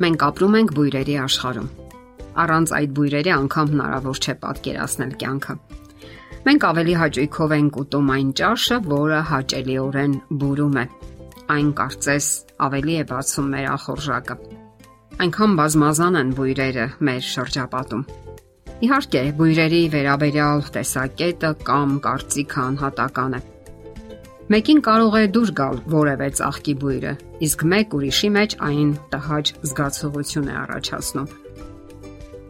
Մենք ապրում ենք բույրերի աշխարհում։ Առանց այդ բույրերի անգամ հնարավոր չէ պատկերացնել կյանքը։ Մենք ավելի հաճույքով ենք ուտում այն ճաշը, որը հաճելիորեն բուրում է։ Այն կարծես ավելի է բացում մեր ախորժակը։ Այնքան բազմազան են բույրերը մեր շրջապատում։ Իհարկե, բույրերի վերաբերյալ տեսակետը կամ կարծիքը անհատական է։ Մեկին կարող է դուր գալ որևէ ծաղկի բույրը, իսկ մեկ ուրիշի մեջ այն տհաճ զգացողություն է առաջացնում։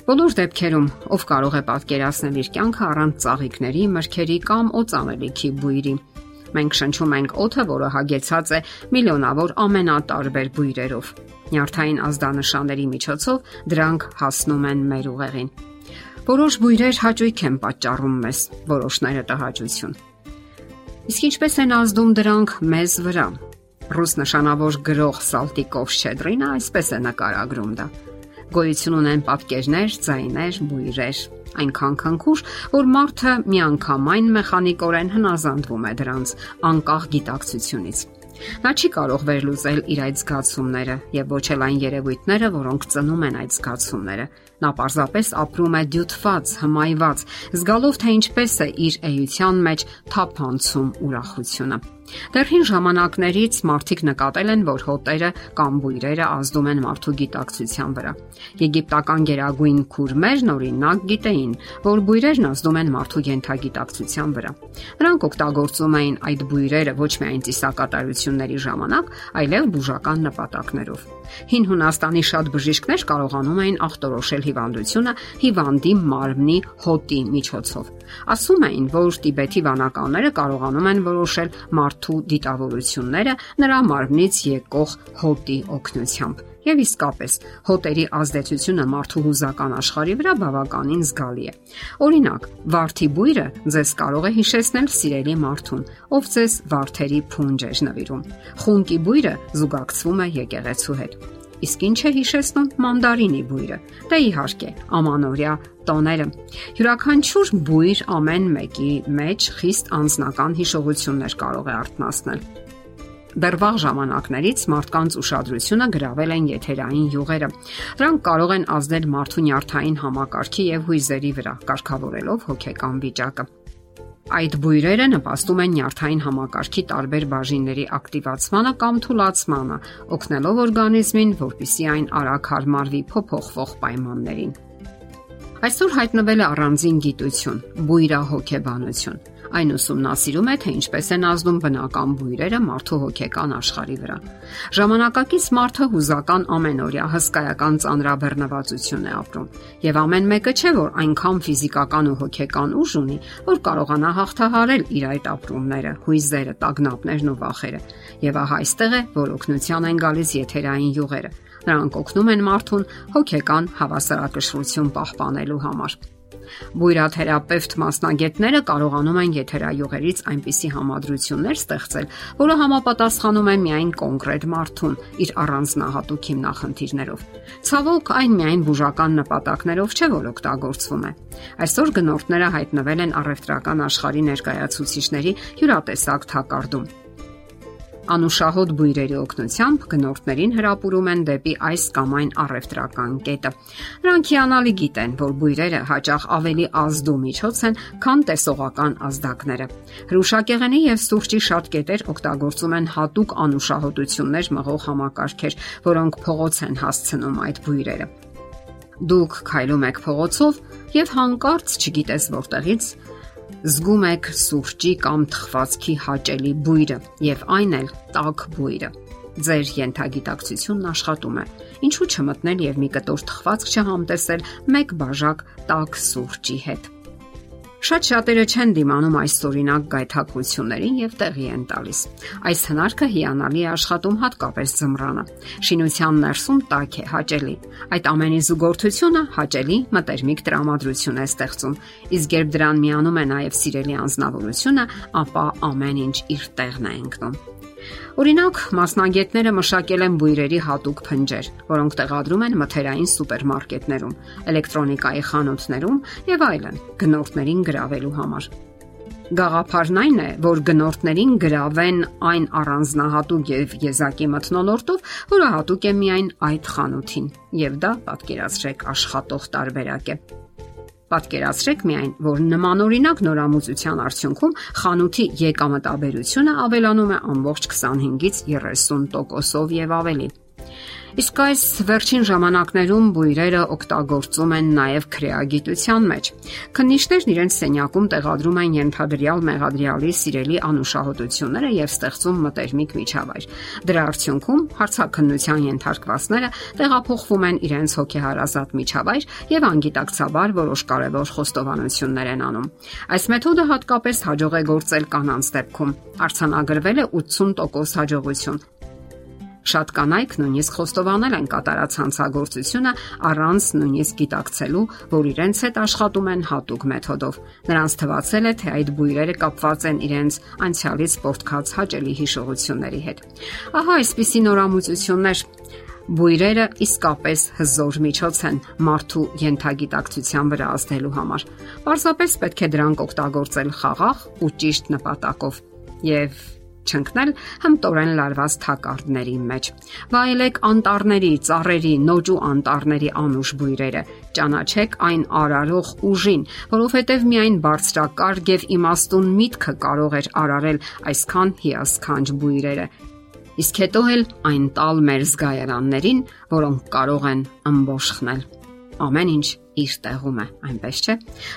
Բոլոր դեպքերում ով կարող է պատկերացնել իր կյանքը առանց ծաղիկների, մրգերի կամ օծանելիքի բույրի։ Մենք շնչում ենք օդը, որը հագեցած է միլիոնավոր ամենատարբեր բույրերով։ Նյարդային ազդանշանների միջոցով դրանք հասնում են մեր ուղեղին։ Որոշ բույրեր հաճույք են պատճառում մեզ, որոշները տհաճություն։ Իսկ ինչպես են ազդում դրանք մեզ վրա։ Ռուս նշանավոր գրող Սալտիկով Շեդրինը այսպես է նկարագրում դա. Գոյություն ունեն պատկերներ, ձայներ, բույրեր, այնքան քնքուշ, որ մարդը միանգամայն մեխանիկորեն հնազանդվում է դրանց անկախ գիտակցությունից։ Նա չի կարող վերլուծել իր այդ զգացումները եւ ոչ էլ այն երևույթները, որոնք ծնում են այդ զգացումները։ Նա պարզապես ապրում է դյութված, հմայված, զգալով թե ինչպես է իր էության մեջ թափանցում ուրախությունը։ Դեռ հին ժամանակներից մարդիկ նկատել են, որ հոտերը կամ բույրերը ազդում են մարդու գիտակցության վրա։ Եգիպտական գերագույն քուրմերն օրինակ գիտեին, որ բույրերն ազդում են մարդու յենթագիտակցության վրա։ Նրանք օգտագործում էին այդ բույրերը ոչ միայն ծիսակատարությունների ժամանակ, այլև բուժական նպատակներով։ Հին Հունաստանի շատ բժիշկներ կարողանում էին ախտորոշել հիվանդությունը հիվանդի մարմնի հոտի միջոցով։ Ասում էին, որ Տիբեթի վանականները կարողանում են որոշել մարդու դիտավորությունները նրա մարմնից եկող հոտի օգնությամբ։ Եվ իսկապես, հոտերի ազդեցությունը մարդու հուզական աշխարհի վրա բավականին զգալի է։ Օրինակ, վարդի բույրը ձեզ կարող է հիշեցնել սիրելի մարդուն, ով ձեզ վարդերի փունջ է նվիրում։ Խունկի բույրը զուգակցվում է եկեղեցու հետ։ Իսկ ինչ է հիշեցնում մանդարինի բույրը։ Դե իհարկե, ամանորյա տոները։ Յուրաքանչյուր բույր ամեն մեկի մեջ խիստ անznական հիշողություններ կարող է արտնասնել։ Դեռ վաղ ժամանակներից մարդկանց ուշադրությունը գրավել են եթերային յուղերը։ Դրանք կարող են ազդել մարդու նյարդային համակարգի եւ հույզերի վրա, կարգավորելով հոգեկան վիճակը։ Այդ բույրերը նպաստում են նյարդային համակարգի տարբեր բաժինների ակտիվացմանը կամ թուլացմանը, օգնելով օրգանիզմին, որպիսի այն արագ հարմարվի փոփոխվող պայմաններին։ Այսօր հայտնվել է առանձին գիտություն՝ բույրահոգեբանություն Այն ուսումնասիրում է, թե ինչպես են ազդում բնական բույրերը մարդու հոգեկան աշխարհի վրա։ Ժամանակակից մարդը հուզական ամենօրյա հսկայական ծանրաբեռնվածություն է ապրում, եւ ամեն մեկը չէ, որ այնքան ֆիզիկական ու հոգեկան ուժ ունի, որ կարողանա հաղթահարել իր այդ ապրումները, հույզերը, տագնապներն ու վախերը։ Եվ ահա այստեղ է, որ օգնության են գալիս եթերային յուղերը։ Նրանք օգնում են մարդուն հոգեկան հավասարակշռություն պահպանելու համար։ Բույրաթերապևտ մասնագետները կարողանում են եթերայողերից այնպիսի համադրություններ ստեղծել, որը համապատասխանում է միայն կոնկրետ մարդուն իր առանձնահատուկ հիմնախնդիրներով։ Ցավոք, այն միայն բուժական նպատակներով չէ, որ օգտագործվում է։ Այսօր գնորդները հայտնվել են առևտրական աշխարհի ներկայացուցիչների յուրատեսակ թակարդում անուշահոտ բույրերի օգնությամբ գնորդներին հրապուրում են դեպի այս կամ այն առևտրական կետը։ Նրանք հիանալի գիտեն, որ բույրերը հաճախ ավելի ազդու միջոց են, քան տեսողական ազդակները։ Հրուշակեղենի եւ սուրճի շատ կետեր օգտագործում են հատուկ անուշահոտություններ մղող համակարգեր, որոնք փողոց են հասցնում այդ բույրերը։ Դուք քայլում եք փողոցով եւ հանկարծ չգիտես որտեղից Զգում եք սուրճի կամ թխվածքի հաճելի բույրը եւ այն էլ տաք բույրը։ Ձեր յենթագիտակցությունն աշխատում է։ Ինչու չմտնել եւ մի կտոր թխվածք չհամտեսել մեկ բաժակ տաք սուրճի հետ։ Շատ շատերը չեն դիմանում այս օրինակ գայթակղություններին եւ տեղի են տալիս։ Այս հնարքը հիանալի է աշխատում հատկապես ձմռանը։ Շինության ներսում տաք է հաճելի։ Այդ ամենի զուգորդությունը հաճելի մտերմիկ տրամադրություն է ստեղծում։ Իսկ երբ դրան միանում է նաեւ սիրելի անznավորությունը, ապա ամեն ինչ իր տեղն է ընկնում։ Օրինակ, մասնագետները մշակել են բույրերի հատուկ փնջեր, որոնք տեղադրում են մթերային սուպերմարկետներում, էլեկտրոնիկայի խանութներում եւ այլն, գնորդներին գրավելու համար։ Գաղափարն այն է, որ գնորդներին գրավեն այն առանձնահատուկ եւ եզակի մթնոլորտով, որը հատուկ է միայն այդ խանութին, եւ դա պատկերացրեք աշխատող տարբերակ է։ Պատկերացրեք միայն, որ նմանօրինակ նորամուծության արդյունքում խանութի եկամտաբերությունը ավելանում է ամբողջ 25-ից 30%-ով եւ ավելի։ Իսկ այս վերջին ժամանակներում բույրերը օգտագործում են նաև քրեագիտության մեջ։ Քննիչներն իրենց սենյակում տեղադրում են ենթադրյալ մեղադրյալի սիրելի անուշահոտությունները եւ ստեղծում մտերմիկ միջավայր։ Դրա արդյունքում հարցակնության ենթարկվածները տեղափոխվում են իրենց հոգեհարազատ միջավայր եւ անգիտակցաբար որոշ կարևոր խոստովանություններ են անում։ Այս մեթոդը հատկապես հաջող է գործել կանանց դեպքում։ Արցանագրվել է 80% հաջողություն Շատ կանայք նույնիսկ խոստովանել են կատարած հանցագործությունը առանց նույնիսկ գիտակցելու, որ իրենց հետ աշխատում են հատուկ մեթոդով։ Նրանց թվացել է, թե այդ բույրերը կապված են իրենց անցյալից սպորտքած հաճելի հիշողությունների հետ։ Ահա այսպիսի նորամուծություններ Բույրերը իսկապես հզոր միջոց են մարդու յենթագիտակցության վրա ազդելու համար։ Պարզապես պետք է դրանք օգտագործել խաղաղ ու ճիշտ նպատակով։ Եվ չընկնել հմտորեն լարված թակարդների մեջ։ Վայելեք անտառների, ծառերի, նոճու անտառների անուշ բույրերը։ Ճանաչեք այն արարող ուժին, որովհետև միայն բարձրակարգ եւ իմաստուն միտքը կարող էր արարել այսքան հիասքանչ բույրերը։ Իսկ հետո էլ այն տալ մեր զգայարաններին, որոնք կարող են ըմբոշխնել ամեն ինչ իր տեղում է, այնպես չէ։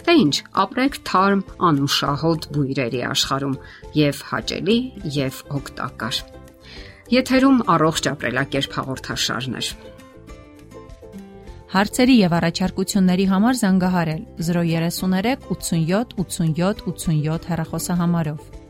Դե ինչ, ապրեք թարմ անուշահոտ բույրերի աշխարհում եւ հաճելի եւ օգտակար։ Եթերում առողջ ապրելակերպ հաղորդաշարներ։ Հարցերի եւ առաջարկությունների համար զանգահարել 033 87 87 87 հեռախոսահամարով։